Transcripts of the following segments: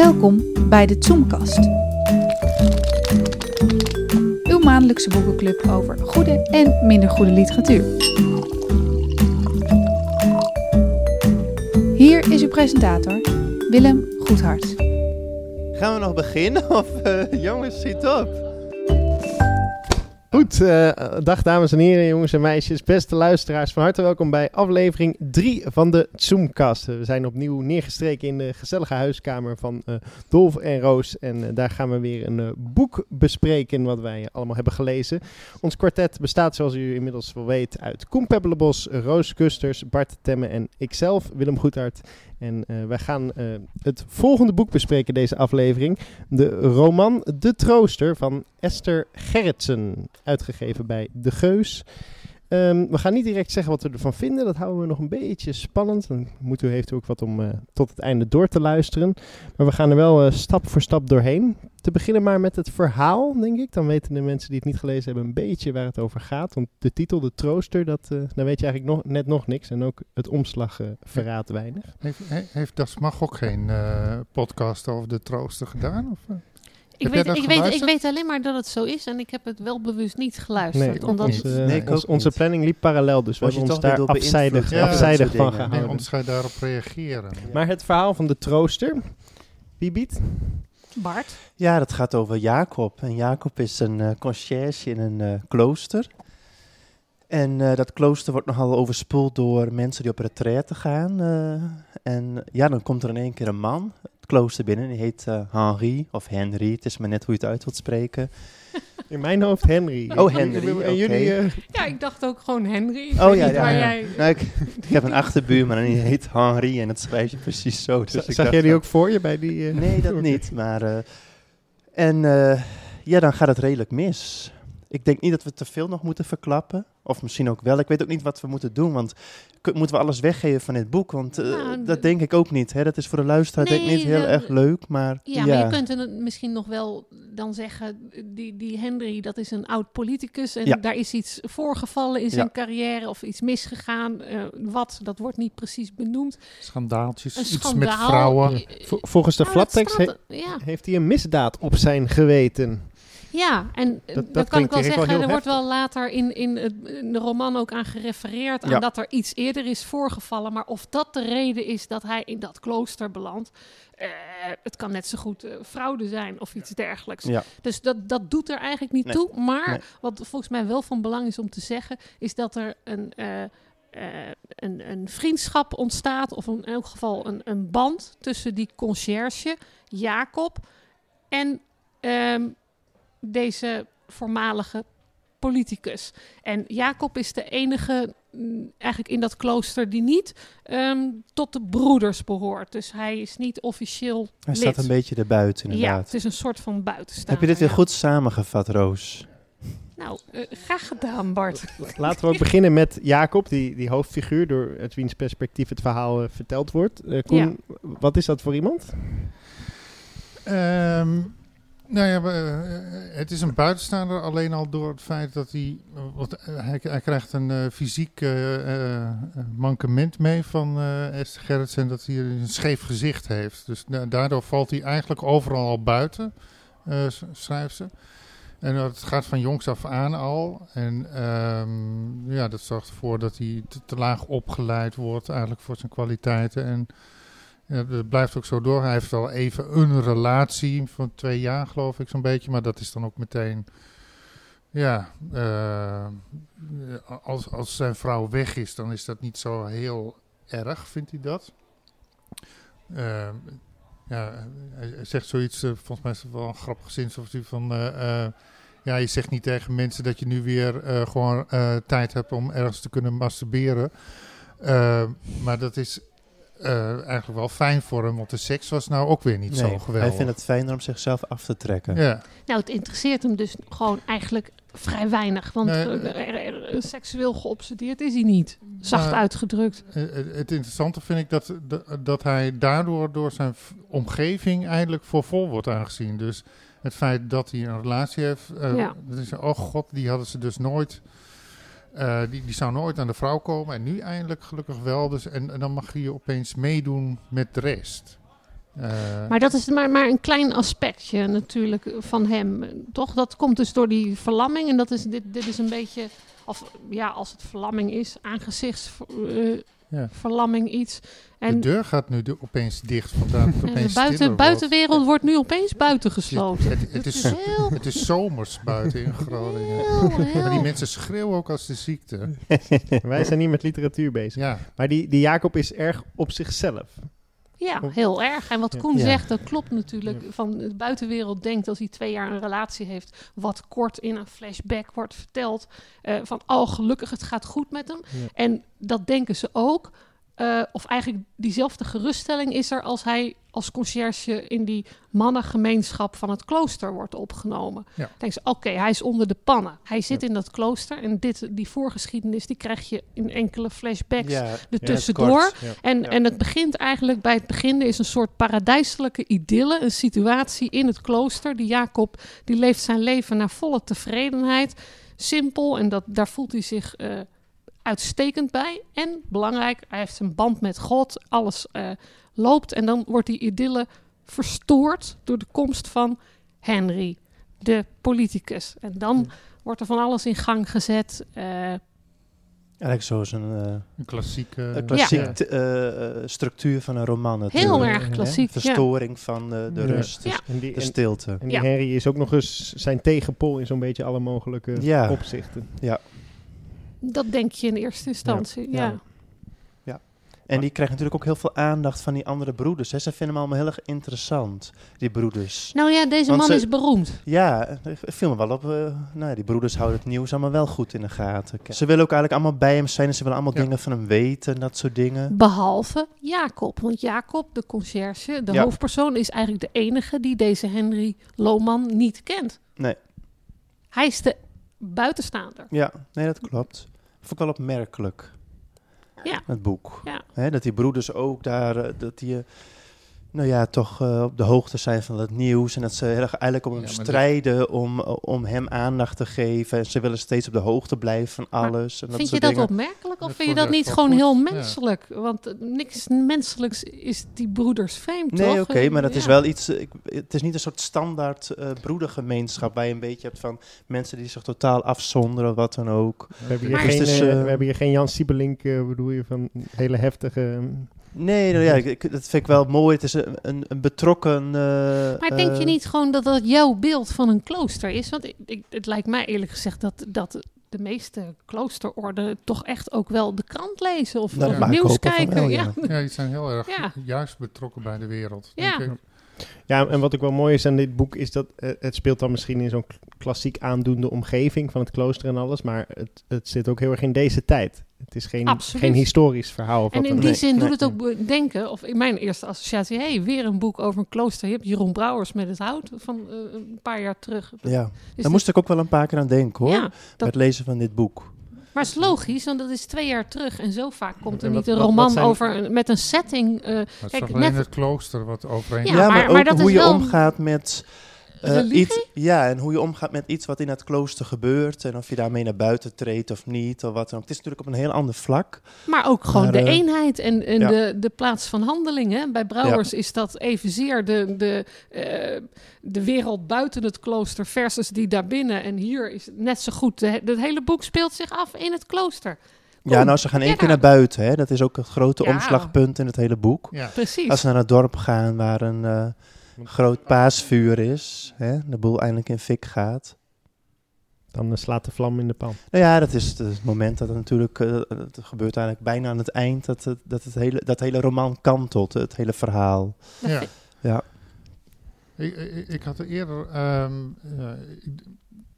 Welkom bij de Zoomkast. Uw maandelijkse boekenclub over goede en minder goede literatuur. Hier is uw presentator, Willem Goedhart. Gaan we nog beginnen of uh, jongens, schiet op? Goed, uh, dag dames en heren, jongens en meisjes, beste luisteraars. Van harte welkom bij aflevering 3 van de Zoomcast. We zijn opnieuw neergestreken in de gezellige huiskamer van uh, Dolf en Roos. En uh, daar gaan we weer een boek bespreken wat wij allemaal hebben gelezen. Ons kwartet bestaat zoals u inmiddels wel weet uit Koen Pebbelebos, Roos Kusters, Bart Temme en ikzelf, Willem Goedhart. En uh, wij gaan uh, het volgende boek bespreken deze aflevering. De roman De Trooster van Esther Gerritsen. Uitgegeven bij De Geus. Um, we gaan niet direct zeggen wat we ervan vinden. Dat houden we nog een beetje spannend. Dan moet u, heeft u ook wat om uh, tot het einde door te luisteren. Maar we gaan er wel uh, stap voor stap doorheen. Te beginnen maar met het verhaal, denk ik. Dan weten de mensen die het niet gelezen hebben een beetje waar het over gaat. Want de titel, De Trooster, dat, uh, dan weet je eigenlijk nog, net nog niks. En ook het omslag verraadt weinig. Heeft, heeft Mag ook geen podcast over De Trooster gedaan? Of, ik weet, ik, weet, ik weet alleen maar dat het zo is en ik heb het wel bewust niet geluisterd. Nee, omdat ons, uh, nee ons, onze planning liep parallel, dus we hebben ons daar afzijdig, ja, afzijdig van gehouden. Nee, anders ga je daarop reageren. Ja. Maar het verhaal van de trooster, wie biedt? Bart. Ja, dat gaat over Jacob. En Jacob is een uh, conciërge in een uh, klooster. En uh, dat klooster wordt nogal overspoeld door mensen die op retraite gaan. en ja, dan komt er in één keer een man, klooster binnen. Die heet uh, Henri of Henry. Het is maar net hoe je het uit wilt spreken. In mijn hoofd Henry. Oh, Henry. En okay. jullie? Uh... Ja, ik dacht ook gewoon Henry. Ik oh ja, ja. ja. Jij... Nou, ik, ik, heb een achterbuur, maar die heet Henri en dat schrijf je precies zo. Dus Z zag jij die ook voor je bij die... Uh... Nee, dat niet. Maar, uh, en ja, dan gaat het redelijk mis. Ik denk niet dat we te veel nog moeten verklappen. Of misschien ook wel. Ik weet ook niet wat we moeten doen. Want moeten we alles weggeven van dit boek? Want uh, nou, dat denk ik ook niet. Hè? Dat is voor de luisteraar nee, denk ik niet heel erg leuk. Maar, ja, ja, maar je kunt het misschien nog wel dan zeggen... Die, die Henry, dat is een oud politicus. En ja. daar is iets voorgevallen in zijn ja. carrière. Of iets misgegaan. Uh, wat, dat wordt niet precies benoemd. Schandaaltjes, een iets schandaal. met vrouwen. Volgens de flaptekst he heeft hij een misdaad op zijn geweten. Ja, en dat, dat, dat kan ik wel zeggen. Wel er wordt wel later in, in, het, in, de roman ook aan gerefereerd. Aan ja. dat er iets eerder is voorgevallen. Maar of dat de reden is dat hij in dat klooster belandt. Uh, het kan net zo goed uh, fraude zijn of iets dergelijks. Ja. Dus dat, dat doet er eigenlijk niet nee. toe. Maar Nee. wat volgens mij wel van belang is om te zeggen. Is dat er een. Uh, uh, een, een, vriendschap ontstaat, of in elk geval een, een band tussen die conciërge, Jacob, en um, deze voormalige politicus. En Jacob is de enige mm, eigenlijk in dat klooster die niet um, tot de broeders behoort. Dus hij is niet officieel Hij lid. staat een beetje erbuiten inderdaad. Ja, het is een soort van buitenstaander. Heb je dit weer ja. goed samengevat, Roos? Nou, uh, graag gedaan, Bart. Laten we ook beginnen met Jacob, die, die hoofdfiguur, door uit wiens perspectief het verhaal uh, verteld wordt. Uh, Koen, ja. wat is dat voor iemand? Um, nou ja, uh, het is een buitenstaander alleen al door het feit dat hij. Wat, hij, hij, krijgt een uh, fysiek uh, mankement mee van Esther Gerritsen. Dat hij een scheef gezicht heeft. Dus daardoor valt hij eigenlijk overal al buiten, schrijft ze. En het gaat van jongs af aan al. En um, ja, dat zorgt ervoor dat hij te, te laag opgeleid wordt, eigenlijk voor zijn kwaliteiten. En. Dat blijft ook zo door. Hij heeft al even een relatie van twee jaar, geloof ik, zo'n beetje. Maar dat is dan ook meteen. Ja, uh, als, als zijn vrouw weg is, dan is dat niet zo heel erg, vindt hij dat. Uh, ja, hij zegt zoiets, uh, volgens mij is het wel een grappig zin, zoals van. uh, ja, je zegt niet tegen mensen dat je nu weer gewoon tijd hebt om ergens te kunnen masturberen. maar dat is uh, eigenlijk wel fijn voor hem, want de seks was nou ook weer niet nee, zo geweldig. Hij vindt het fijner om zichzelf af te trekken. Ja. Nou, het interesseert hem dus gewoon eigenlijk vrij weinig, want nee, uh, uh, seksueel geobsedeerd is hij niet, zacht uitgedrukt. Het interessante vind ik dat, dat hij daardoor door zijn omgeving eindelijk voor vol wordt aangezien. Dus het feit dat hij een relatie heeft, ja. dat is, oh god, die hadden ze dus nooit... Uh, die, die zou nooit aan de vrouw komen en nu eindelijk gelukkig wel. Dus, en, en dan mag je opeens meedoen met de rest. Eh, Maar dat is maar, maar een klein aspectje natuurlijk van hem. Toch? Dat komt dus door die verlamming. En dat is, dit, dit is een beetje, of ja, als het verlamming is, aangezichtsverlamming Ja. iets. de En, deur gaat nu de- opeens dicht, vandaar de buiten, buitenwereld wordt nu opeens buitengesloten. Het, het, Het is, heel, het is zomers buiten in Groningen. heel, Maar die mensen schreeuwen ook als de ziekte. Wij zijn niet met literatuur bezig. Ja, Maar die, die Jacob is erg op zichzelf. Ja, heel erg. En wat. Koen Ja. zegt, dat klopt natuurlijk. Van de buitenwereld denkt als hij twee jaar een relatie heeft, wat kort in een flashback wordt verteld. eh, van, oh gelukkig, het gaat goed met hem. Ja. En dat denken ze ook. eh, of eigenlijk diezelfde geruststelling is er als hij als conciërge in die mannengemeenschap van het klooster wordt opgenomen. Ja. Dan denken ze, oké, hij is onder de pannen. Hij zit in dat klooster en dit, die voorgeschiedenis die krijg je in enkele flashbacks Ja, er tussendoor. Ja. En, en het begint eigenlijk bij het begin. Is een soort paradijselijke idylle, een situatie in het klooster. Die Jacob die leeft zijn leven naar volle tevredenheid. Simpel en dat, daar voelt hij zich eh, uitstekend bij. En belangrijk, hij heeft een band met God. Alles eh, loopt en dan wordt die idylle verstoord door de komst van Henry, de politicus. En dan wordt er van alles in gang gezet. eh, Eigenlijk zoals een, eh, een klassieke... een klassiek Ja. t- eh, eh, structuur van een roman heel natuurlijk. erg hè? klassiek. Ja. Verstoring van eh, de Ja. rust, dus Ja. En die, de stilte. en die Ja. Henry is ook nog eens zijn tegenpol in zo'n beetje alle mogelijke Ja. opzichten. Dat denk je in eerste instantie. Ja. Ja. En die krijgt natuurlijk ook heel veel aandacht van die andere broeders. Hè. Ze vinden hem allemaal heel erg interessant, die broeders. Nou ja, deze Want man ze- is beroemd. Ja, ik viel me wel op. eh, nou, die broeders houden het nieuws allemaal wel goed in de gaten. Ze willen ook eigenlijk allemaal bij hem zijn en ze willen allemaal Ja. dingen van hem weten en dat soort dingen. Behalve Jacob. Want Jacob, de conciërge, de Ja. hoofdpersoon, is eigenlijk de enige die deze Henry Lohman niet kent. Nee. Hij is de buitenstaander. Ja, nee, dat klopt. Vond ik wel opmerkelijk. Ja. Het boek. Ja. Dat die broeders ook daar, eh, dat die, eh, nou ja, toch eh, op de hoogte zijn van het nieuws. En dat ze heel erg eigenlijk om hem Ja, maar dit- strijden om, om hem aandacht te geven. En ze willen steeds op de hoogte blijven van alles. En dat Vind je dat dingen. opmerkelijk of Dat vind je dat niet gewoon goed. heel Ja. menselijk? Want eh, niks menselijks is die broeders vreemd, Nee, toch? oké, maar dat is wel iets. Ik, het is niet een soort standaard eh broedergemeenschap waar je een beetje hebt van mensen die zich totaal afzonderen wat dan ook. We hebben hier Maar- geen, Dus, eh, eh, we hebben hier geen Jan Siebelink, bedoel je, van hele heftige... Nee, nou ja, ik, ik- dat vind ik wel mooi. Het is een, een, een betrokken. eh, Maar denk je eh, niet gewoon dat dat jouw beeld van een klooster is? Want ik, ik- het lijkt mij eerlijk gezegd dat, dat de meeste kloosterorden toch echt ook wel de krant lezen of, Nou, of nieuws kijken. wel, ja. ja. Ja, die zijn heel erg Ja. juist betrokken bij de wereld. Ja. Denk ik. Ja, en wat ook wel mooi is aan dit boek is dat eh, het speelt dan misschien in zo'n klassiek aandoende omgeving van het klooster en alles, maar het, het zit ook heel erg in deze tijd. Het is geen, Absoluut. geen historisch verhaal. Of En wat in dan die zin Nee, doet het ook denken, of in mijn eerste associatie, hé, hey, weer een boek over een klooster. Je hebt Jeroen Brouwers met het hout van eh, een paar jaar terug. Ja, Dus daar dit- moest ik ook wel een paar keer aan denken hoor. Ja, het lezen van dit boek. Maar het is logisch, want dat is twee jaar terug. En zo vaak komt er niet een wat- roman wat zijn- over met een setting. eh, het Kijk, is alleen net- het klooster wat overeen Ja, Ja, maar, maar- ook maar dat hoe is je omgaat met. Eh, iets, ja, en hoe je omgaat met iets wat in het klooster gebeurt. En of je daarmee naar buiten treedt of niet. Of wat dan ook. Het is natuurlijk op een heel ander vlak. Maar ook gewoon Maar, de eh, eenheid en, en ja. de, de plaats van handeling. Hè? Bij Brouwers is dat evenzeer de, de, eh, de wereld buiten het klooster versus die daarbinnen. En hier is het net zo goed. Het hele boek speelt zich af in het klooster. Ja, nou, ze gaan één ja. keer naar buiten. Hè. Dat is ook het grote Ja. omslagpunt in het hele boek. Ja. Precies. Als ze naar het dorp gaan waar een eh, groot paasvuur is. Hè, de boel eindelijk in fik gaat. Dan eh, slaat de vlam in de pan. Nou ja, dat is het, het moment dat het natuurlijk, eh, het gebeurt eigenlijk bijna aan het eind, dat het, dat het hele, dat hele roman kantelt, het hele verhaal. Ja. Ja. Ik, ik, ik had er eerder, ehm, eh, ik-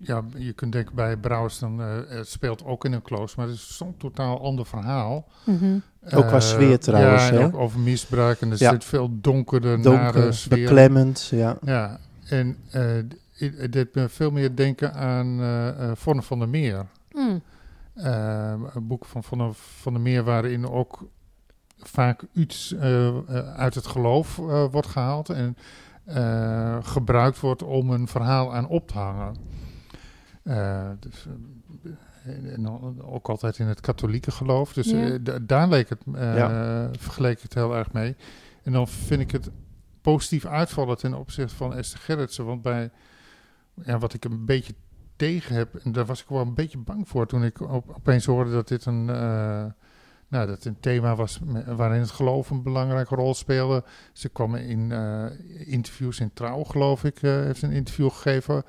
ja, je kunt denken bij Brouwers, dan eh, het speelt ook in een klooster, maar het is zo'n totaal ander verhaal. Mhm. Ook qua Eh, sfeer trouwens, Ja, en hè? ook over misbruik en er Ja. zit veel donkerder, nare Donker, sfeer. beklemmend, ja. Ja, en eh, d- het deed me veel meer denken aan eh eh, Vonne van der Meer. Mm. Eh, een boek van Vonne van der Meer waarin ook vaak iets eh, eh, uit het geloof eh, wordt gehaald en eh, gebruikt wordt om een verhaal aan op te hangen. Eh, dus, eh, en ook altijd in het katholieke geloof. Dus Ja. eh, da- daar leek het, eh Ja. vergeleek ik het heel erg mee. En dan vind ik het positief uitvallen ten opzichte van Esther Gerritsen. Want bij ja, wat ik een beetje tegen heb, en daar was ik wel een beetje bang voor toen ik op, opeens hoorde dat dit een, eh, nou, dat een thema was waarin het geloof een belangrijke rol speelde. Ze kwam in eh, interviews in Trouw, geloof ik, heeft ze een interview gegeven.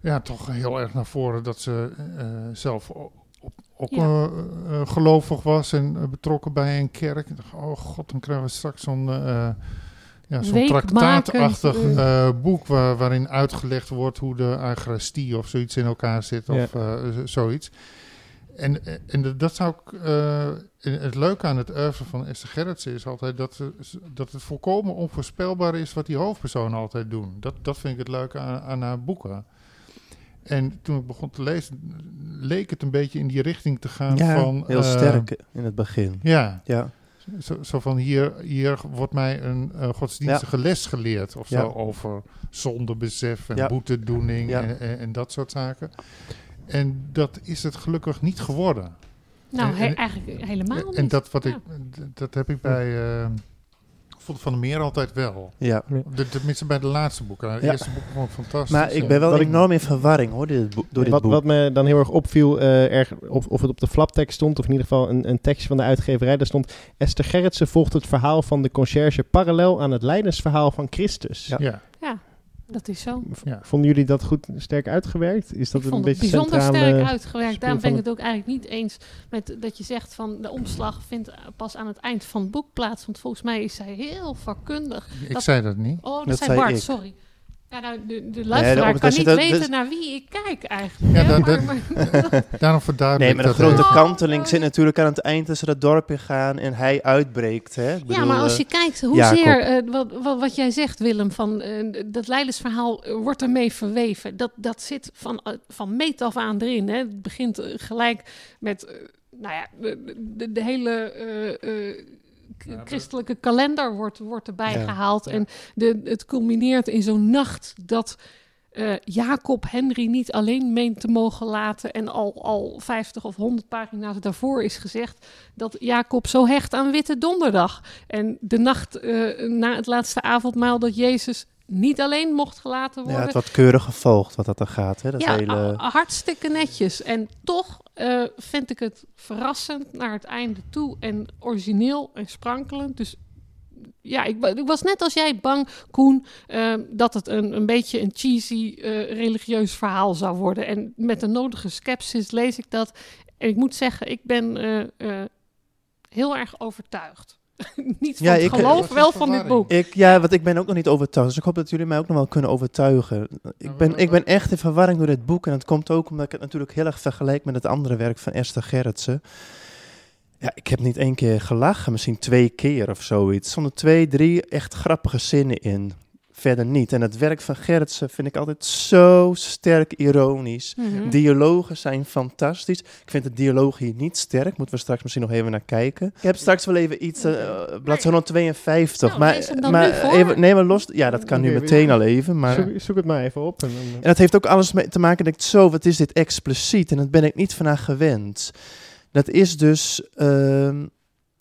Ja, toch heel erg naar voren dat ze eh, zelf o- op, ook Ja. eh, eh, gelovig was en eh, betrokken bij een kerk. Ik dacht, oh god, dan krijgen we straks zo'n uh, ja, zo'n traktaatachtig eh. eh, boek waar, waarin uitgelegd wordt hoe de agrestie of zoiets in elkaar zit of eh, zoiets. En, en dat zou ik. eh, het leuke aan het oeuvre van Esther Gerritsen is altijd dat, ze- dat het volkomen onvoorspelbaar is wat die hoofdpersonen altijd doen. Dat, dat vind ik het leuke aan, aan haar boeken. En toen ik begon te lezen, leek het een beetje in die richting te gaan Ja, van. heel eh, sterk in het begin. Ja, Ja, zo, zo van hier, hier wordt mij een eh, godsdienstige les geleerd of Ja. zo over zondebesef en Ja. boetedoening Ja. en, en, en dat soort zaken. En dat is het gelukkig niet geworden. Nou, En- he- en- eigenlijk helemaal niet. En dat, wat Ja. ik, dat heb ik bij uh, van der Meer altijd wel. ja. De, tenminste bij de laatste boeken. De Ja. eerste boeken vond ik fantastisch. Maar ik ben wel enorm in verwarring hoor, dit boek, door dit wat, boek. wat me dan heel erg opviel, eh, erg, of, of het op de flaptekst stond, of in ieder geval een, een tekstje van de uitgeverij, daar stond Esther Gerritsen volgt het verhaal van de conciërge parallel aan het lijdensverhaal van Christus. Ja. ja. Dat is zo. V- Ja. Vonden jullie dat goed sterk uitgewerkt? Is dat ik een vond het beetje bijzonder centrale... sterk uitgewerkt. Daarom ben ik het ook eigenlijk niet eens met dat je zegt van de omslag vindt pas aan het eind van het boek plaats. Want volgens mij is zij heel vakkundig. Ik Dat- zei dat niet. Oh, dat, zei Bart, ik. sorry. Ja, nou, de, de luisteraar dat- kan niet dat- weten dat- naar wie ik kijk eigenlijk. Ja, hè, maar- maar- Daarom verduidelijk Nee, maar de grote. Oh, kanteling oh, zit ja. natuurlijk aan het eind ze dat dorp in gaan en hij uitbreekt. Hè? Ik ja, bedoel, maar als eh, je kijkt hoezeer, Jacob. eh wat, wat, wat jij zegt Willem, van eh, dat leidersverhaal wordt ermee verweven. Dat, dat zit van, van meet af aan erin. Hè. Het begint gelijk met, nou ja, de, de, de hele eh, eh, Ja, christelijke kalender wordt, wordt erbij Ja, gehaald. ja. En de, het culmineert in zo'n nacht dat... eh, Jacob Henry niet alleen meent te mogen laten. En al, al 50 of 100 pagina's daarvoor is gezegd dat Jacob zo hecht aan Witte Donderdag. En de nacht eh, na het laatste avondmaal dat Jezus niet alleen mocht gelaten ja, worden. het wordt keurig gevolgd wat dat er gaat. Hè? Dat Ja, hele... hartstikke netjes. En toch eh, vind ik het verrassend naar het einde toe en origineel en sprankelend. Dus ja, ik, ik was net als jij bang, Koen, eh, dat het een, een beetje een cheesy eh, religieus verhaal zou worden. En met de nodige sceptisch lees ik dat. En ik moet zeggen, ik ben eh, heel erg overtuigd. Niet van Ja, ik, eh, geloof, wel van dit boek. Ik, ja, want ik ben ook nog niet overtuigd. Dus ik hoop dat jullie mij ook nog wel kunnen overtuigen. Ik ben, ik ben echt in verwarring door dit boek. En dat komt ook omdat ik het natuurlijk heel erg vergelijk met het andere werk van Esther Gerritsen. Ja, ik heb niet één keer gelachen, misschien twee keer of zoiets. Er stonden twee, drie echt grappige zinnen in. Verder niet. En het werk van Gerritsen vind ik altijd zo sterk ironisch. Mhm. Dialogen zijn fantastisch. Ik vind de dialoog hier niet sterk. Moeten we straks misschien nog even naar kijken. Ik heb straks wel even iets, uh, bladzijde 152. Nou, maar maar even, nee, maar los. Ja, dat kan nu meteen al even. Maar, Zoek, zoek het maar even op. En dan, en dat heeft ook alles mee te maken dat ik zo, wat is dit expliciet? En dat ben ik niet van haar gewend. Dat is dus, ehm,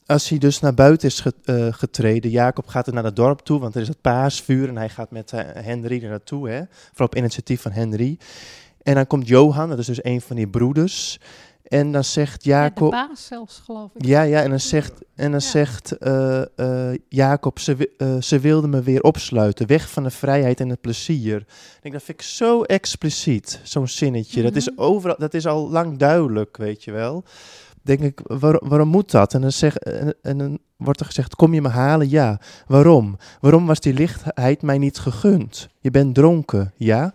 als hij dus naar buiten is eh, getreden, Jacob gaat er naar het dorp toe, want er is het paasvuur en hij gaat met eh, Henry er naartoe, hè, vooral op initiatief van Henry. En dan komt Johan, dat is dus een van die broeders, en dan zegt Ja, Jacob... de baas zelfs, geloof ik. Ja, ja, en dan zegt, en dan Ja. zegt eh, Jacob, ze, wi- eh, ze wilde me weer opsluiten, weg van de vrijheid en het plezier. Ik denk, dat vind ik zo expliciet, zo'n zinnetje. Dat is Mhm. overal, dat is al lang duidelijk, weet je wel. Denk ik, waar- waarom moet dat? En dan, en, en wordt er gezegd, kom je me halen? Ja. Waarom? Waarom was die lichtheid mij niet gegund? Je bent dronken, ja?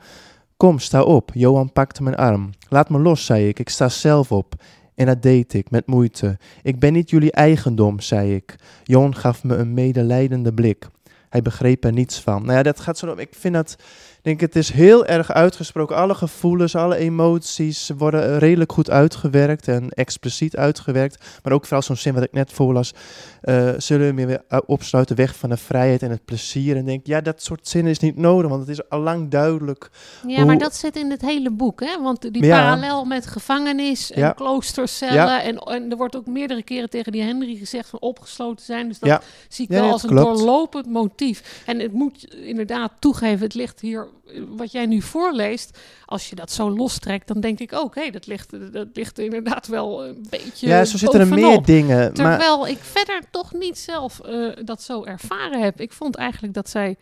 Kom, sta op. Johan pakte mijn arm. Laat me los, zei ik. Ik sta zelf op. En dat deed ik, met moeite. Ik ben niet jullie eigendom, zei ik. Johan gaf me een medelijdende blik. Hij begreep er niets van. Nou ja, dat gaat zo. Ik vind dat. Ik denk, het is heel erg uitgesproken. Alle gevoelens, alle emoties worden redelijk goed uitgewerkt en expliciet uitgewerkt. Maar ook vooral zo'n zin wat ik net voorlas. eh zullen we weer opsluiten weg van de vrijheid en het plezier? En denk, ja, dat soort zinnen is niet nodig, want het is al lang duidelijk. Ja, maar dat zit in het hele boek, hè? Want die Ja. parallel met gevangenis en Ja. kloostercellen. Ja. En, en er wordt ook meerdere keren tegen die Henry gezegd van opgesloten zijn. Dus dat zie ik wel als een klopt. doorlopend motief. En het moet inderdaad toegeven, het ligt hier, eh, wat jij nu voorleest, als je dat zo lostrekt, dan denk ik ook, hé, dat, ligt, dat ligt er inderdaad wel een beetje Ja, zo zitten er meer dingen. Maar Terwijl ik verder toch niet zelf eh, dat zo ervaren heb. Ik vond eigenlijk dat zij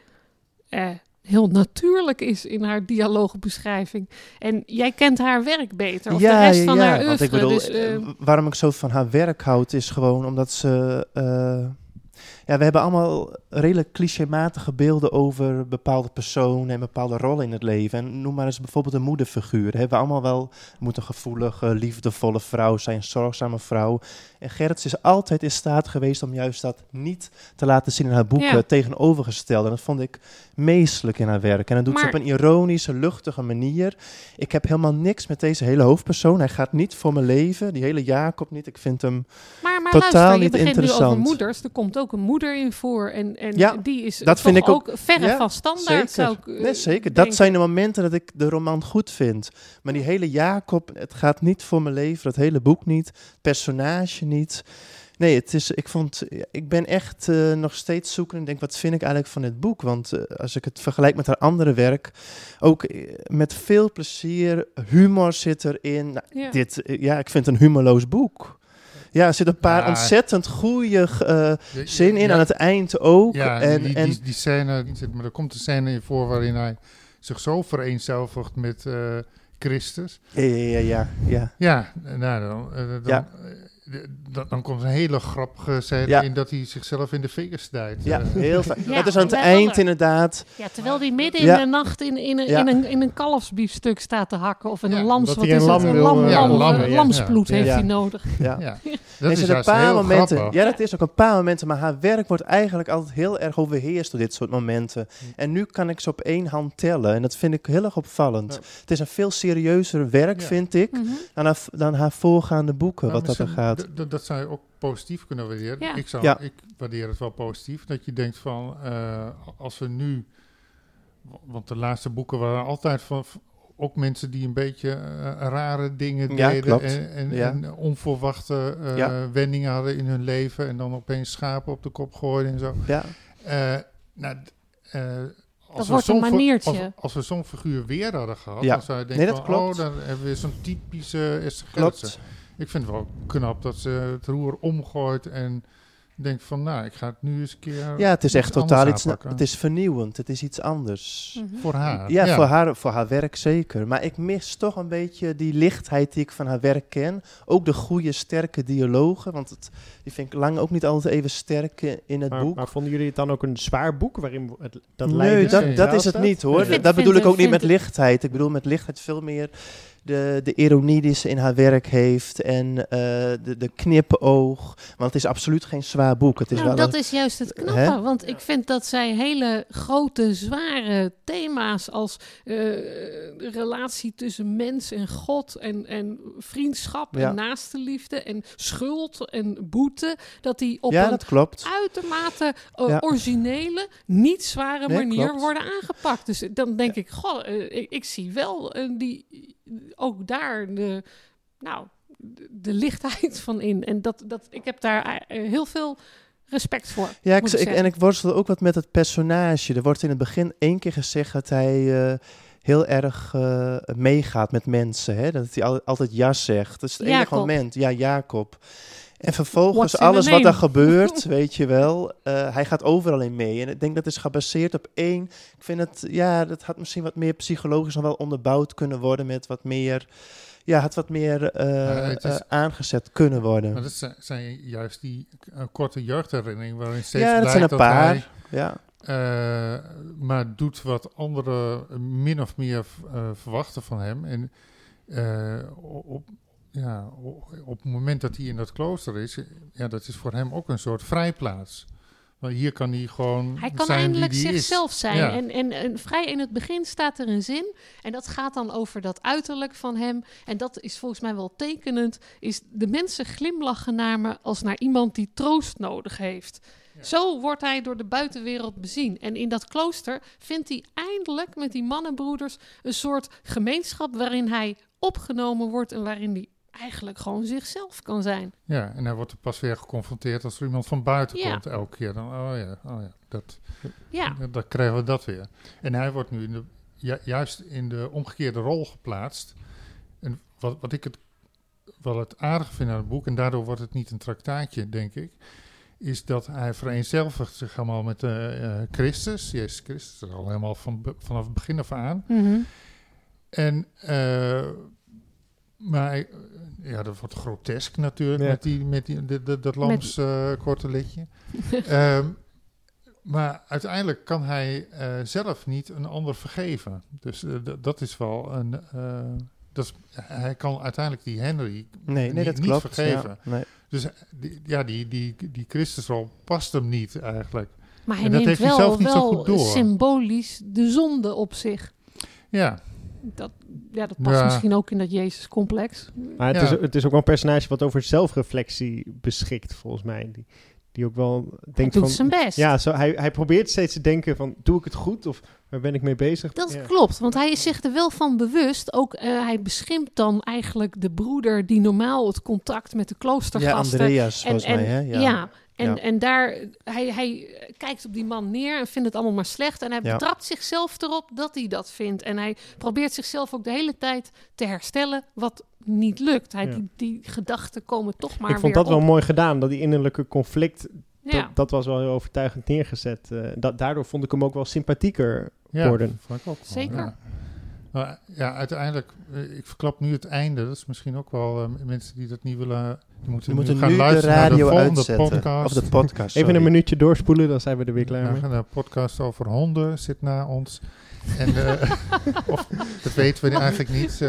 eh, heel natuurlijk is in haar dialoogbeschrijving. En jij kent haar werk beter, of de rest van haar want ik oeuvre. bedoel, dus, eh, waarom ik zo van haar werk houd, is gewoon omdat ze... ja, we hebben allemaal redelijk clichématige beelden over bepaalde personen en bepaalde rollen in het leven. En noem maar eens bijvoorbeeld een moederfiguur. Hebben we allemaal wel, moet een gevoelige, liefdevolle vrouw zijn, een zorgzame vrouw. En Gerrits is altijd in staat geweest om juist dat niet te laten zien in haar boeken, Ja. tegenovergesteld. En dat vond ik meestelijk in haar werk. En dat doet Maar- ze op een ironische, luchtige manier. Ik heb helemaal niks met deze hele hoofdpersoon. Hij gaat niet voor mijn leven. Die hele Jacob niet. Ik vind hem... maar maar totaal luister, je niet begint nu over interessant. moeders. Er komt ook een moeder in voor. En, en Ja, die is dat vind ik ook- verre ja, van standaard, zeker. zou ik eh, Nee, zeker. Dat zijn de momenten dat ik de roman goed vind. Maar die hele Jacob, het gaat niet voor mijn leven. Het hele boek niet. Personage niet. Nee, het is, ik, vond, ik ben echt eh, nog steeds zoeken en denk, wat vind ik eigenlijk van dit boek? Want eh, als ik het vergelijk met haar andere werk, ook met veel plezier, humor zit erin. Nou, Ja. dit, ja, ik vind het een humorloos boek. Ja, er zitten een paar Ja. ontzettend goede eh, zin in ja, aan het eind ook. Ja, en, die, en, die, die scène, maar er komt een scène in voor waarin hij zich zo vereenzelvigt met eh, Christus. ja, ja, ja, ja, ja. Ja, nou, dan, eh, dan, Ja. Dan, komt een hele grappige scène Ja. in dat hij zichzelf in de vingers snijdt. Ja, Eh, heel fijn. Ja, dat is aan het eind er. inderdaad. Ja, terwijl die midden in Ja. de nacht in, in, in, een, in een kalfsbiefstuk staat te hakken. Of in Ja, een lams, dat wat hij is een het? lam lam, ja, lam- lam, ja, lamsbloed ja. heeft Ja. hij nodig. Ja. ja. Dat is een paar heel momenten. grappig. Ja, dat is ook een paar momenten. Maar haar werk wordt eigenlijk altijd heel erg overheerst door dit soort momenten. En nu kan ik ze op één hand tellen. En dat vind ik heel erg opvallend. Ja. Het is een veel serieuzer werk, Ja. vind ik, Mhm. dan haar, dan haar voorgaande boeken, Maar wat dat er gaat. D- d- Dat zou je ook positief kunnen waarderen. Ja. Ik, zou, Ja. ik waardeer het wel positief. Dat je denkt van, eh, als we nu... Want de laatste boeken waren altijd van... Ook mensen die een beetje eh, rare dingen Ja, deden klopt. en, en, Ja. en onverwachte eh, Ja. wendingen hadden in hun leven en dan opeens schapen op de kop gooiden en zo. Ja, Eh, nou, eh, als we wordt een maniertje. Als, als we zo'n figuur weer hadden gehad, Ja. dan zou je denken Nee, dat van, klopt. oh, dan hebben we weer zo'n typische Esther Gerritsen. klopt. Ik vind het wel knap dat ze het roer omgooit en denkt van, nou, ik ga het nu eens een keer Ja, het is echt totaal iets. Het is vernieuwend. Het is iets anders. Mhm. voor haar. Ja, Voor, haar, voor haar werk zeker. Maar ik mis toch een beetje die lichtheid die ik van haar werk ken. Ook de goede, sterke dialogen. Want het, die vind ik lang ook niet altijd even sterk in het Maar, boek. maar vonden jullie het dan ook een zwaar boek waarin het, dat nee, dat, Nee. dat is het niet hoor. Dat- Vind- dat bedoel vind- ik ook niet met lichtheid. Ik bedoel met lichtheid veel meer de, de ironie die ze in haar werk heeft. En eh, de, de knipoog. Want het is absoluut geen zwaar boek. Het is Nou, wel dat een- is juist het knappe. Hè? Want ik vind dat zij hele grote, zware thema's als eh, relatie tussen mens en God en, en vriendschap Ja. en naaste liefde en schuld en boete, dat die op ja, een klopt. uitermate eh, originele, niet zware Nee, manier klopt. worden aangepakt. Dus dan denk ik, goh, eh, ik, ik zie wel eh, die, ook daar de, nou, de, de lichtheid van in. En dat, dat, ik heb daar eh, heel veel respect voor. Ja, ik, ik, en ik worstel ook wat met het personage. Er wordt in het begin één keer gezegd dat hij eh, heel erg eh, meegaat met mensen. Hè? Dat hij al- altijd ja zegt. Dat is het enige moment. Ja, Jacob. En vervolgens What's alles wat er gebeurt, weet je wel. eh, hij gaat overal in mee. En ik denk dat is gebaseerd op één. Ik vind het, ja, dat had misschien wat meer psychologisch nog wel onderbouwd kunnen worden met wat meer. Ja, had wat meer eh, Ja, het is- eh, aangezet kunnen worden. Maar dat zijn, juist die korte jeugdherinneringen waarin steeds ja, dat blijkt zijn een dat paar. hij ja. eh, maar doet wat anderen min of meer eh, verwachten van hem. En eh, op, ja, op het moment dat hij in dat klooster is, ja, dat is voor hem ook een soort vrijplaats. Want hier kan hij gewoon Hij kan zijn eindelijk wie hij is. zichzelf zijn. Ja. En, en, en vrij in het begin staat er een zin. En dat gaat dan over dat uiterlijk van hem. En dat is volgens mij wel tekenend. Is de mensen glimlachen naar me als naar iemand die troost nodig heeft. Zo wordt hij door de buitenwereld bezien. En in dat klooster vindt hij eindelijk met die mannenbroeders een soort gemeenschap waarin hij opgenomen wordt en waarin hij eigenlijk gewoon zichzelf kan zijn. Ja, en hij wordt er pas weer geconfronteerd als er iemand van buiten Ja. komt elke keer. Dan, oh ja, oh ja, dat, Ja, dan- krijgen we dat weer. En hij wordt nu in de, ju- juist in de omgekeerde rol geplaatst. En wat, wat ik het, wel het aardige vind aan het boek, en daardoor wordt het niet een traktaatje, denk ik, is dat hij vereenzelvigt zich allemaal met eh, Christus, Jezus Christus, al helemaal van, vanaf het begin af aan. Mhm. En, eh, maar hij- ja, dat wordt grotesk natuurlijk Ja. met, die, met die, de, de, dat lams eh, korte liedje. Ehm, maar uiteindelijk kan hij eh, zelf niet een ander vergeven. Dus eh, dat is wel een. eh, dat is, hij kan uiteindelijk die Henry Nee, nee niet, dat niet klopt. vergeven. Ja, nee. Dus eh, die, ja, die, die, die Christusrol past hem niet eigenlijk. maar hij En dat neemt heeft hij wel, zelf niet zo goed door. symbolisch de zonde op zich. Ja, Dat, ja, dat past Ja. misschien ook in dat Jezus-complex. Maar het, Ja. is, het is ook wel een personage wat over zelfreflectie beschikt, volgens mij. Die, die ook wel Hij denkt doet van... zijn best. Ja, zo, hij, hij probeert steeds te denken van, doe ik het goed of waar ben ik mee bezig? Dat Ja. klopt, want hij is zich er wel van bewust. Ook eh, hij beschimpt dan eigenlijk de broeder die normaal het contact met de Ja, kloostergasten Andreas volgens mij, hè? ja. Ja. En, Ja. en daar, hij, hij kijkt op die man neer en vindt het allemaal maar slecht. En hij Ja. betrapt zichzelf erop dat hij dat vindt. En hij probeert zichzelf ook de hele tijd te herstellen, wat niet lukt. Hij, Ja. die, die gedachten komen toch maar Ik vond weer dat wel mooi gedaan, dat die innerlijke conflict, Ja. dat, dat was wel heel overtuigend neergezet. Eh, dat, daardoor vond ik hem ook wel sympathieker ja worden. vond ik ook wel, Zeker. Ja. Maar ja, uiteindelijk, eh, ik verklap nu het einde. Dat is misschien ook wel eh, mensen die dat niet willen. Die moeten, nu gaan nu de luisteren naar de radio volgende uitzetten. podcast. Of de podcast, Even een minuutje doorspoelen, dan zijn we er weer klaar Ja, mee. een podcast over honden zit na ons. En eh, of, dat weten we eigenlijk niet. eh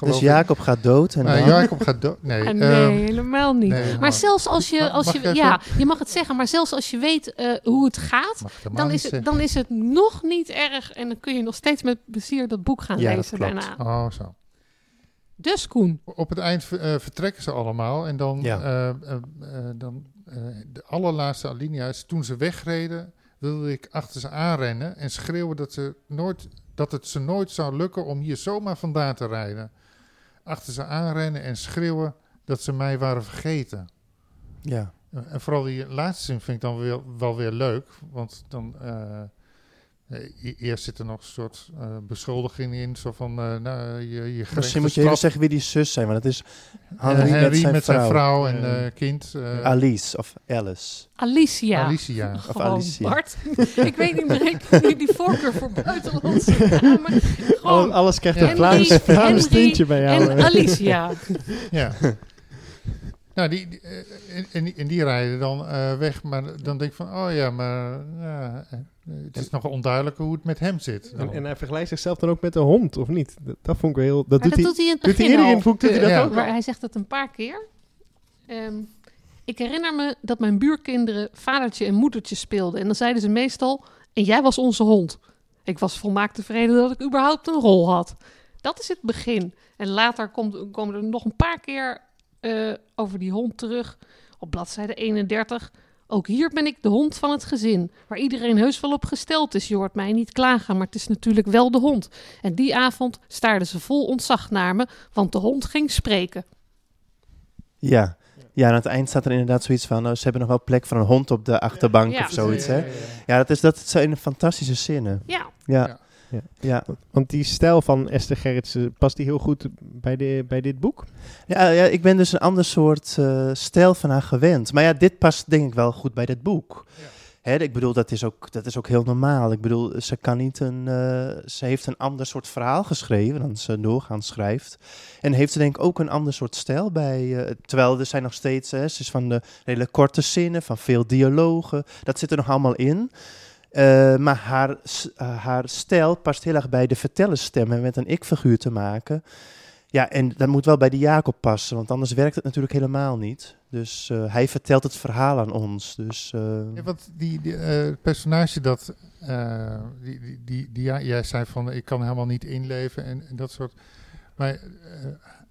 Dus. Jacob gaat dood en Maar dan- Jacob gaat dood. Nee, Ah, ehm, nee, helemaal niet. nee, maar maar- zelfs als je, als mag je ja, je mag het zeggen, maar zelfs als je weet eh, hoe het gaat, dan is, het, dan is het nog niet erg. En dan kun je nog steeds met plezier dat boek gaan Ja, dat lezen klopt. daarna. Oh, zo. Dus Koen, Op het eind eh, vertrekken ze allemaal. En dan, Ja. eh, eh, eh, dan eh, de allerlaatste alinea is... Toen ze wegreden, wilde ik achter ze aanrennen... en schreeuwen dat, ze nooit, dat het ze nooit zou lukken... om hier zomaar vandaan te rijden. Achter ze aanrennen en schreeuwen dat ze mij waren vergeten. Ja. En vooral die laatste zin vind ik dan wel weer leuk. Want dan... eh, eerst zit er nog een soort eh, beschuldiging in. Zo van, eh, nou, je, je Misschien moet je even zeggen wie die zus zijn, want het is Henry, Henry, met zijn met zijn vrouw. vrouw en eh, kind. eh, Alice of Alice. Alicia. Alicia. Of Gewoon Alicia. Bart. ik weet niet meer, ik heb die voorkeur voor buitenlandse namen. Alles, Gewoon alles krijgt Ja. een Vlaams, Vlaams tintje bij jou. en eh. Alicia. Ja. Nou, die, die, eh, en, en, die- en die rijden dan eh, weg. Maar dan denk ik van, oh ja, maar ja, eh, het is nog onduidelijk hoe het met hem zit. En, en hij vergelijkt zichzelf dan ook met een hond, of niet? Dat, dat vond ik wel heel... Dat Maar doet dat hij, doet hij in het doet hij al. doet dat Ja. ook? Maar hij zegt dat een paar keer. Ehm, ik herinner me dat mijn buurkinderen vadertje en moedertje speelden. En dan zeiden ze meestal, en jij was onze hond. Ik was volmaakt tevreden dat ik überhaupt een rol had. Dat is het begin. En later komt, komen er nog een paar keer eh, over die hond terug. Op bladzijde 31. Ook hier ben ik de hond van het gezin. Waar iedereen heus wel op gesteld is. Je hoort mij niet klagen, maar het is natuurlijk wel de hond. En die avond staarden ze vol ontzag naar me, want de hond ging spreken. Ja. Ja, en aan het eind staat er inderdaad zoiets van, oh, ze hebben nog wel plek voor een hond op de achterbank Ja. of zoiets, Ja, hè? ja, ja. Ja, dat, is, dat zijn fantastische zinnen. Ja, Ja. Ja. Ja. Ja. Want die stijl van Esther Gerritsen, past die heel goed bij, de, bij dit boek? Ja, ja, ik ben dus een ander soort eh, stijl van haar gewend. Maar ja, dit past denk ik wel goed bij dit boek. Hè, ik bedoel, dat is, ook, dat is ook heel normaal. Ik bedoel, ze kan niet een... eh, ze heeft een ander soort verhaal geschreven dan ze doorgaans schrijft. En heeft ze denk ik ook een ander soort stijl bij. eh, terwijl er zijn nog steeds... Hè, ze is van de hele korte zinnen, van veel dialogen. Dat zit er nog allemaal in. Eh, maar haar, eh, haar stijl past heel erg bij de vertellerstem en met een ik-figuur te maken. Ja, en dat moet wel bij de Jacob passen, want anders werkt het natuurlijk helemaal niet. Dus eh, hij vertelt het verhaal aan ons. Dus, Ja, want die, personage dat, die, die, die, die jij zei van ik kan helemaal niet inleven en, en dat soort. Maar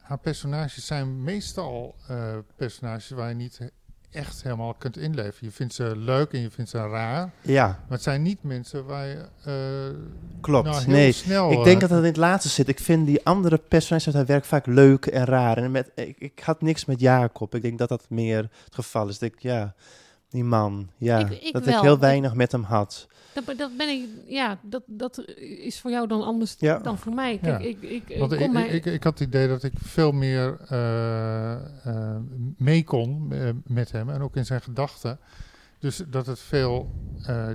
haar personages zijn meestal personages waar je niet echt helemaal kunt inleven. Je vindt ze leuk en je vindt ze raar. Ja, Maar het zijn niet mensen waar je eh, klopt. nou, heel nee, snel... ik denk dat het in het laatste zit. Ik vind die andere personages uit haar werk vaak leuk en raar. En met, ik, ik had niks met Jacob. Ik denk dat dat meer het geval is. Dat ik, ja, die man. Ja, Ik- ik dat wel. ik heel Ik- weinig met hem had. Dat, dat ben ik, ja, dat, dat is voor jou dan anders Ja. dan voor mij. Kijk, Ja. ik, ik, ik Want ik, mij- ik, ik had het idee dat ik veel meer eh, eh, mee kon eh, met hem en ook in zijn gedachten. Dus dat het veel eh,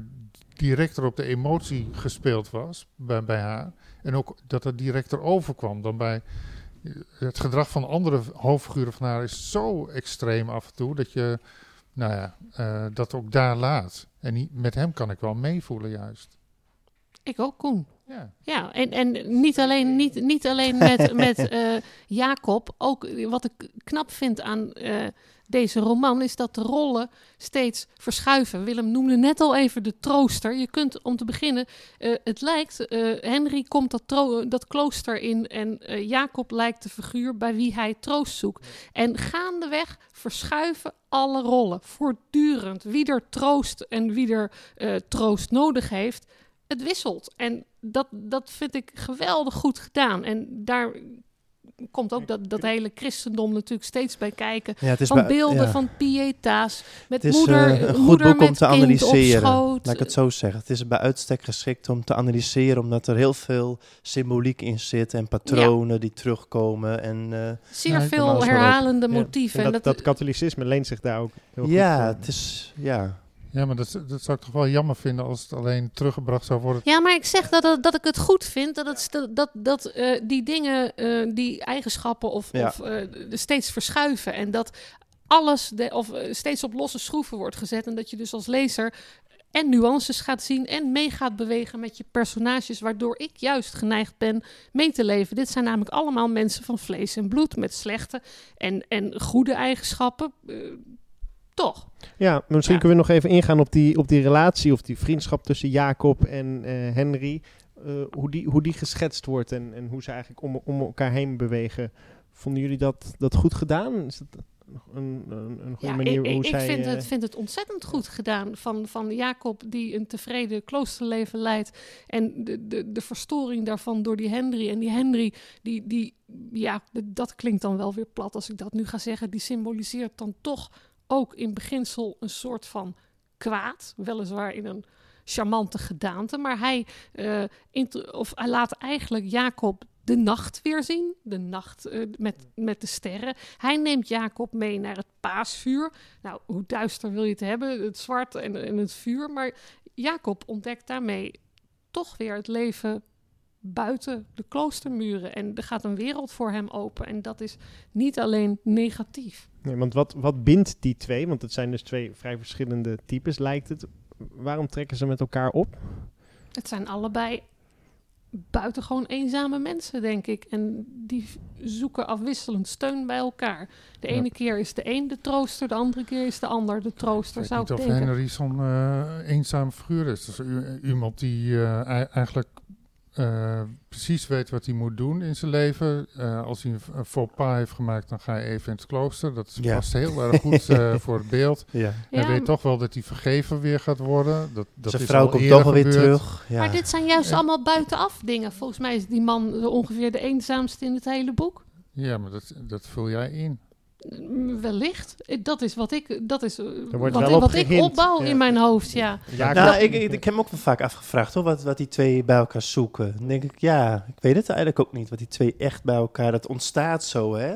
directer op de emotie gespeeld was bij, bij haar. En ook dat het directer overkwam dan bij. Het gedrag van andere hoofdfiguren van haar is zo extreem af en toe dat je nou ja, eh, dat ook daar laat. En met hem kan ik wel meevoelen juist. ik ook, Koen. Ja. Ja, en, en niet alleen, niet, niet alleen met, met eh, Jacob. Ook wat ik knap vind aan eh, deze roman is dat de rollen steeds verschuiven. Willem noemde net al even de trooster. Je kunt om te beginnen, eh, het lijkt, eh, Henry komt dat, tro- dat klooster in en eh, Jacob lijkt de figuur bij wie hij troost zoekt. En gaandeweg verschuiven alle rollen. Voortdurend. Wie er troost en wie er troost nodig heeft het wisselt. En dat, dat vind ik geweldig goed gedaan. En daar komt ook dat, dat hele christendom natuurlijk steeds bij kijken. Ja, het is Van bij- beelden, ja. van pieta's, met Het is moeder, eh, een goed moeder boek om met te analyseren. Laat ik het zo zeggen. Het is bij uitstek geschikt om te analyseren, omdat er heel veel symboliek in zit en patronen die terugkomen. En eh, Zeer veel herhalende motieven. En En dat, dat, dat katholicisme leent zich daar ook heel goed ja, voor. het is ja. Ja, maar dat, dat zou ik toch wel jammer vinden als het alleen teruggebracht zou worden. Ja, maar ik zeg dat, dat, dat ik het goed vind dat, het, dat, dat, eh, die dingen, eh, die eigenschappen of, Ja. of eh, steeds verschuiven. En dat alles de, of, steeds op losse schroeven wordt gezet. En dat je dus als lezer en nuances gaat zien en mee gaat bewegen met je personages. Waardoor ik juist geneigd ben mee te leven. Dit zijn namelijk allemaal mensen van vlees en bloed met slechte en, en goede eigenschappen. Toch? Ja, misschien Ja. kunnen we nog even ingaan op die, op die relatie of die vriendschap tussen Jacob en eh, Henry. Eh, hoe, die, hoe die geschetst wordt en, en hoe ze eigenlijk om, om elkaar heen bewegen. Vonden jullie dat, dat goed gedaan? Is dat een, een, een goede Ja, manier ik, ik, hoe ik zij... vind, eh, het, vind het ontzettend goed gedaan van, van Jacob, die een tevreden kloosterleven leidt. En de, de, de verstoring daarvan door die Henry. En die Henry, die, die, ja, dat klinkt dan wel weer plat als ik dat nu ga zeggen. Die symboliseert dan toch ook in beginsel een soort van kwaad. Weliswaar in een charmante gedaante. Maar hij, eh, of hij laat eigenlijk Jacob de nacht weer zien. De nacht eh, met, met de sterren. Hij neemt Jacob mee naar het paasvuur. Nou, hoe duister wil je het hebben? Het zwart en, en het vuur. Maar Jacob ontdekt daarmee toch weer het leven buiten de kloostermuren. En er gaat een wereld voor hem open. En dat is niet alleen negatief. Nee, want wat, wat bindt die twee? Want het zijn dus twee vrij verschillende types, lijkt het. Waarom trekken ze met elkaar op? Het zijn allebei buitengewoon eenzame mensen, denk ik. En die zoeken afwisselend steun bij elkaar. De Ja. ene keer is de een de trooster, de andere keer is de ander de trooster, Ik zou weet ik niet of denken. Henry zo'n eh eenzame figuur is. Dus iemand die eh, ei- eigenlijk eh, precies weet wat hij moet doen in zijn leven. Eh, als hij een, een faux pas heeft gemaakt, dan ga je even in het klooster. Dat is Ja. past heel erg goed eh, voor het beeld. ja. Ja, hij weet toch wel dat hij vergeven weer gaat worden. Dat, dat Zijn is vrouw al komt toch wel weer terug. Ja. Maar dit zijn juist Ja. allemaal buitenaf dingen. Volgens mij is die man ongeveer de eenzaamste in het hele boek. Ja, maar dat, dat vul jij in. Wellicht. Dat is wat ik, dat is, eh, wat, wat ik opbouw ja. in mijn hoofd, ja. Nou, ik, ik, ik heb me ook wel vaak afgevraagd hoor, wat, wat die twee bij elkaar zoeken. Dan denk ik, ja, ik weet het eigenlijk ook niet. Wat die twee echt bij elkaar, dat ontstaat zo, hè.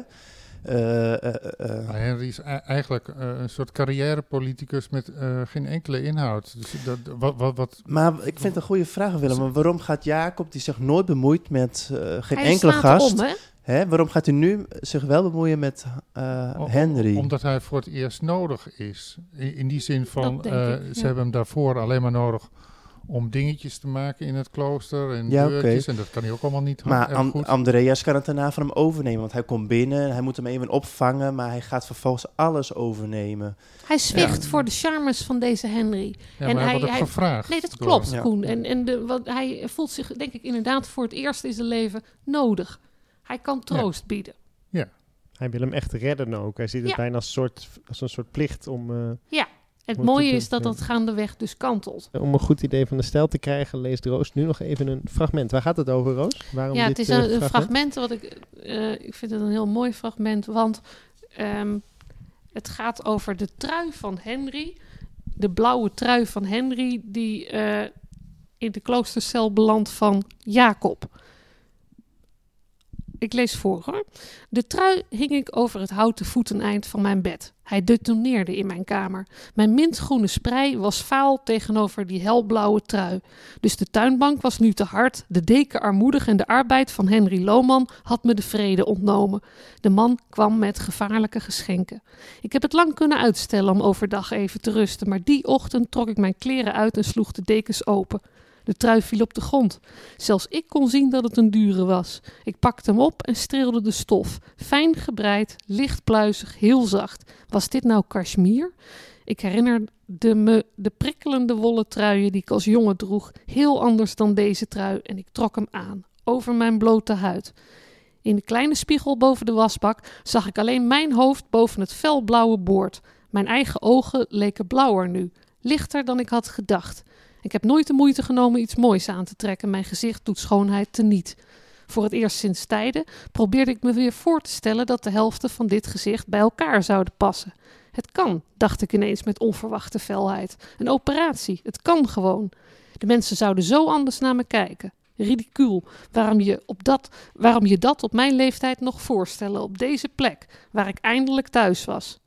Eh, eh, eh, Henry is eigenlijk eh, een soort carrièrepoliticus met eh, geen enkele inhoud. Dus dat, wat, wat, wat, maar ik vind het een goede vraag, Willem. Maar waarom gaat Jacob, die zich nooit bemoeit met geen Hij enkele gast, om, hè? waarom gaat hij nu zich wel bemoeien met eh, Henry? Omdat hij voor het eerst nodig is. In, in die zin van, eh, ik, ze ja. hebben hem daarvoor alleen maar nodig om dingetjes te maken in het klooster en Ja, deurtjes. En dat kan hij ook allemaal niet Maar goed. Andreas kan het daarna van hem overnemen. Want hij komt binnen, hij moet hem even opvangen, maar hij gaat vervolgens alles overnemen. Hij zwicht voor de charmes van deze Henry. ja, en maar hij, hij- wordt hij- gevraagd. Nee, dat klopt, Ja. Koen. En, en de, wat, hij voelt zich, denk ik, inderdaad voor het eerst in zijn leven nodig. Hij kan troost bieden. Hij wil hem echt redden ook. Hij ziet het Ja. bijna als, soort, als een soort plicht om, eh, Het Wat mooie is dat het, dat gaandeweg dus kantelt. om een goed idee van de stijl te krijgen. Leest Roos nu nog even een fragment. Waar gaat het over, Roos? Waarom Ja, dit, het is eh, een, een fragment wat ik... eh, ik vind het een heel mooi fragment, want ehm, het gaat over de trui van Henry. De blauwe trui van Henry die eh, in de kloostercel belandt van Jacob. Ik lees voor hoor. De trui hing ik over het houten voeteneind van mijn bed. Hij detoneerde in mijn kamer. Mijn mintgroene sprei was vaal tegenover die helblauwe trui. Dus de tuinbank was nu te hard, de deken armoedig en de arbeid van Henry Lohman had me de vrede ontnomen. De man kwam met gevaarlijke geschenken. Ik heb het lang kunnen uitstellen om overdag even te rusten, maar die ochtend trok ik mijn kleren uit en sloeg de dekens open. De trui viel op de grond. Zelfs ik kon zien dat het een dure was. Ik pakte hem op en streelde de stof. Fijn gebreid, licht pluizig, heel zacht. Was dit nou cashmere? Ik herinnerde me de prikkelende wollen truien die ik als jongen droeg, heel anders dan deze trui, en ik trok hem aan, over mijn blote huid. In de kleine spiegel boven de wasbak zag ik alleen mijn hoofd boven het felblauwe boord. Mijn eigen ogen leken blauwer nu, lichter dan ik had gedacht. Ik heb nooit de moeite genomen iets moois aan te trekken. Mijn gezicht doet schoonheid teniet. Voor het eerst sinds tijden probeerde ik me weer voor te stellen dat de helften van dit gezicht bij elkaar zouden passen. Het kan, dacht ik ineens met onverwachte felheid. Een operatie, het kan gewoon. De mensen zouden zo anders naar me kijken. Ridicuul, waarom je, op dat, waarom je dat op mijn leeftijd nog voorstellen, op deze plek, waar ik eindelijk thuis was.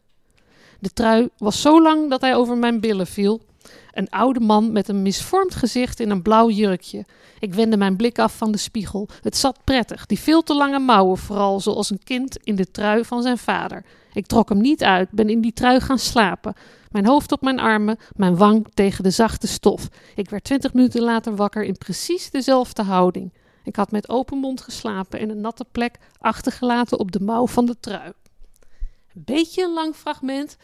De trui was zo lang dat hij over mijn billen viel. Een oude man met een misvormd gezicht in een blauw jurkje. Ik wendde mijn blik af van de spiegel. Het zat prettig, die veel te lange mouwen vooral, zoals een kind in de trui van zijn vader. Ik trok hem niet uit, ben in die trui gaan slapen. Mijn hoofd op mijn armen, mijn wang tegen de zachte stof. Ik werd twintig minuten later wakker in precies dezelfde houding. Ik had met open mond geslapen en een natte plek achtergelaten op de mouw van de trui. Een beetje een lang fragment,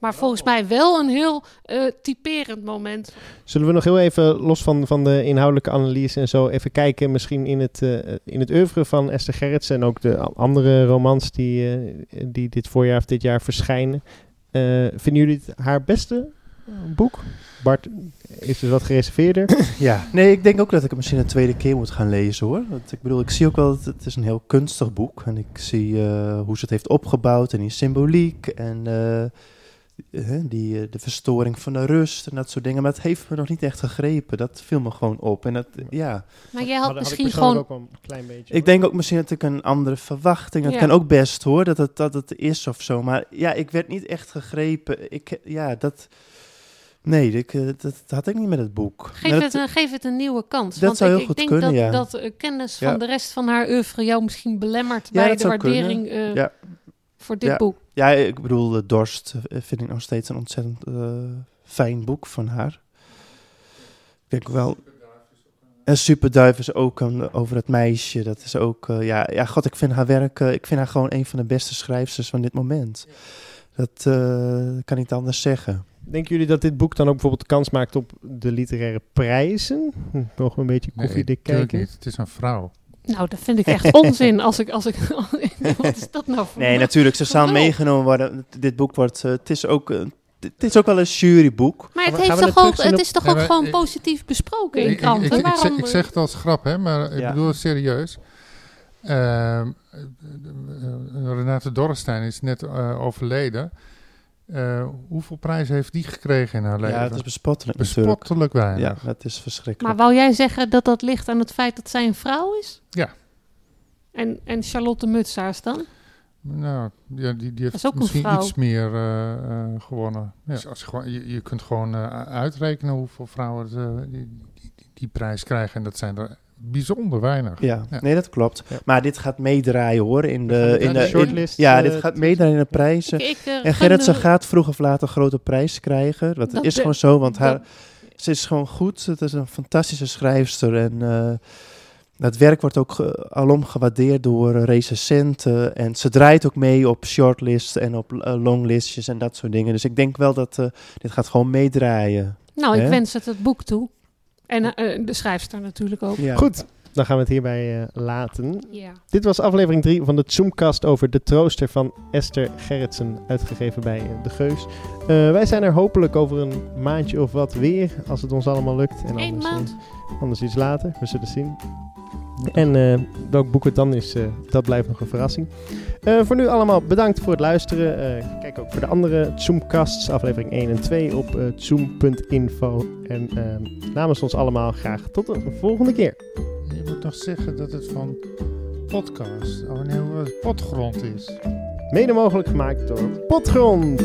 maar volgens mij wel een heel eh, typerend moment. Zullen we nog heel even, los van, van de inhoudelijke analyse en zo, even kijken misschien in het, eh, in het oeuvre van Esther Gerrits en ook de andere romans die, eh, die dit voorjaar of dit jaar verschijnen. Eh, vinden jullie het haar beste boek? Bart is dus wat gereserveerder. Ja, nee, ik denk ook dat ik het misschien een tweede keer moet gaan lezen hoor. Want ik bedoel, ik zie ook wel dat het is een heel kunstig boek. En ik zie eh, hoe ze het heeft opgebouwd en die symboliek en die, eh, de verstoring van de rust en dat soort dingen. Maar het heeft me nog niet echt gegrepen. Dat viel me gewoon op. En dat, ja, Maar jij had Had- had ik misschien gewoon ook wel een klein beetje. ik denk ook misschien dat ik een andere verwachting. Dat Ja. kan ook best hoor, dat het, dat het is of zo. Maar ja, ik werd niet echt gegrepen. Ik, ja, dat. Nee, ik, eh, dat, dat had ik niet met het boek. Geef, het, een, geef het een nieuwe kans. Dat Want zou ik, heel ik goed denk kunnen, dat, ja. dat eh, kennis Ja. van de rest van haar oeuvre jou misschien belemmert Ja, bij dat de zou kunnen. waardering eh, Ja. Voor dit Ja. boek. Ja, ik bedoel, Dorst eh, vind ik nog steeds een ontzettend eh, fijn boek van haar. Ik denk wel. En Superduif is ook een, over het meisje. Dat is ook, eh, ja, ja, god, ik vind haar werk, ik vind haar gewoon een van de beste schrijfsters van dit moment. Dat eh, kan ik niet anders zeggen. Denken jullie dat dit boek dan ook bijvoorbeeld kans maakt op de literaire prijzen? Hm, Nog een beetje koffiedik kijken. niet. Het is een vrouw. Nou, dat vind ik echt onzin. Als ik, als ik, wat is dat nou voor Nee, natuurlijk, ze Gelul. meegenomen worden. Dit boek wordt, eh, het is ook, eh, het is ook wel een juryboek. Maar het, heeft toch ook, het is toch ook gewoon ik- positief besproken in kranten? ik, ik, zeg, ik eh, zeg het als grap, hè, maar ik Ja. bedoel het serieus. Ehm, eh, eh, Renate Dorrestein is net eh, overleden. Eh, hoeveel prijzen heeft die gekregen in haar leven? Ja, het is bespottelijk natuurlijk. Bespottelijk weinig. Ja, het is Maar verschrikkelijk. wou jij zeggen dat dat ligt aan het feit dat zij een vrouw is? Ja. En, en Charlotte Mutsaars dan? Nou, ja, die, die is heeft misschien vrouw. iets meer eh, eh, gewonnen. Dus als je, gewoon, je, je kunt gewoon eh, uitrekenen hoeveel vrouwen die, die, die prijs krijgen. En dat zijn er bijzonder weinig. Ja, Ja. nee, dat klopt. Ja. Maar dit gaat meedraaien hoor. In de, in de, in- shortlist, ja, eh, dit gaat meedraaien in de prijzen. Ik, ik, eh, En Gerritsen de- gaat vroeg of later een grote prijs krijgen. Dat, Dat is gewoon zo, want haar, ze is gewoon goed. Het is een fantastische schrijfster. En eh, dat werk wordt ook alom gewaardeerd door recensenten. En ze draait ook mee op shortlists en op longlistjes en dat soort dingen. Dus ik denk wel dat eh, dit gaat gewoon meedraaien. Nou, ik wens het het boek toe. En eh, eh, de schrijfster natuurlijk ook. Ja. Goed, dan gaan we het hierbij eh, laten. Ja. Dit was aflevering 3 van de Zoomcast over de trooster van Esther Gerritsen, uitgegeven bij De Geus. Eh, wij zijn er hopelijk over een maandje of wat weer, als het ons allemaal lukt. En Eén anders, maand. anders iets later, we zullen zien. En eh, welk boek het dan is, eh, dat blijft nog een verrassing. Eh, voor nu allemaal bedankt voor het luisteren. Kijk ook voor de andere Zoomcasts, aflevering 1 en 2 op zoom.info. En eh, namens ons allemaal graag tot de volgende keer. Je moet nog zeggen dat het van podcast, oh nee, het? potgrond is. Mede mogelijk gemaakt door Potgrond.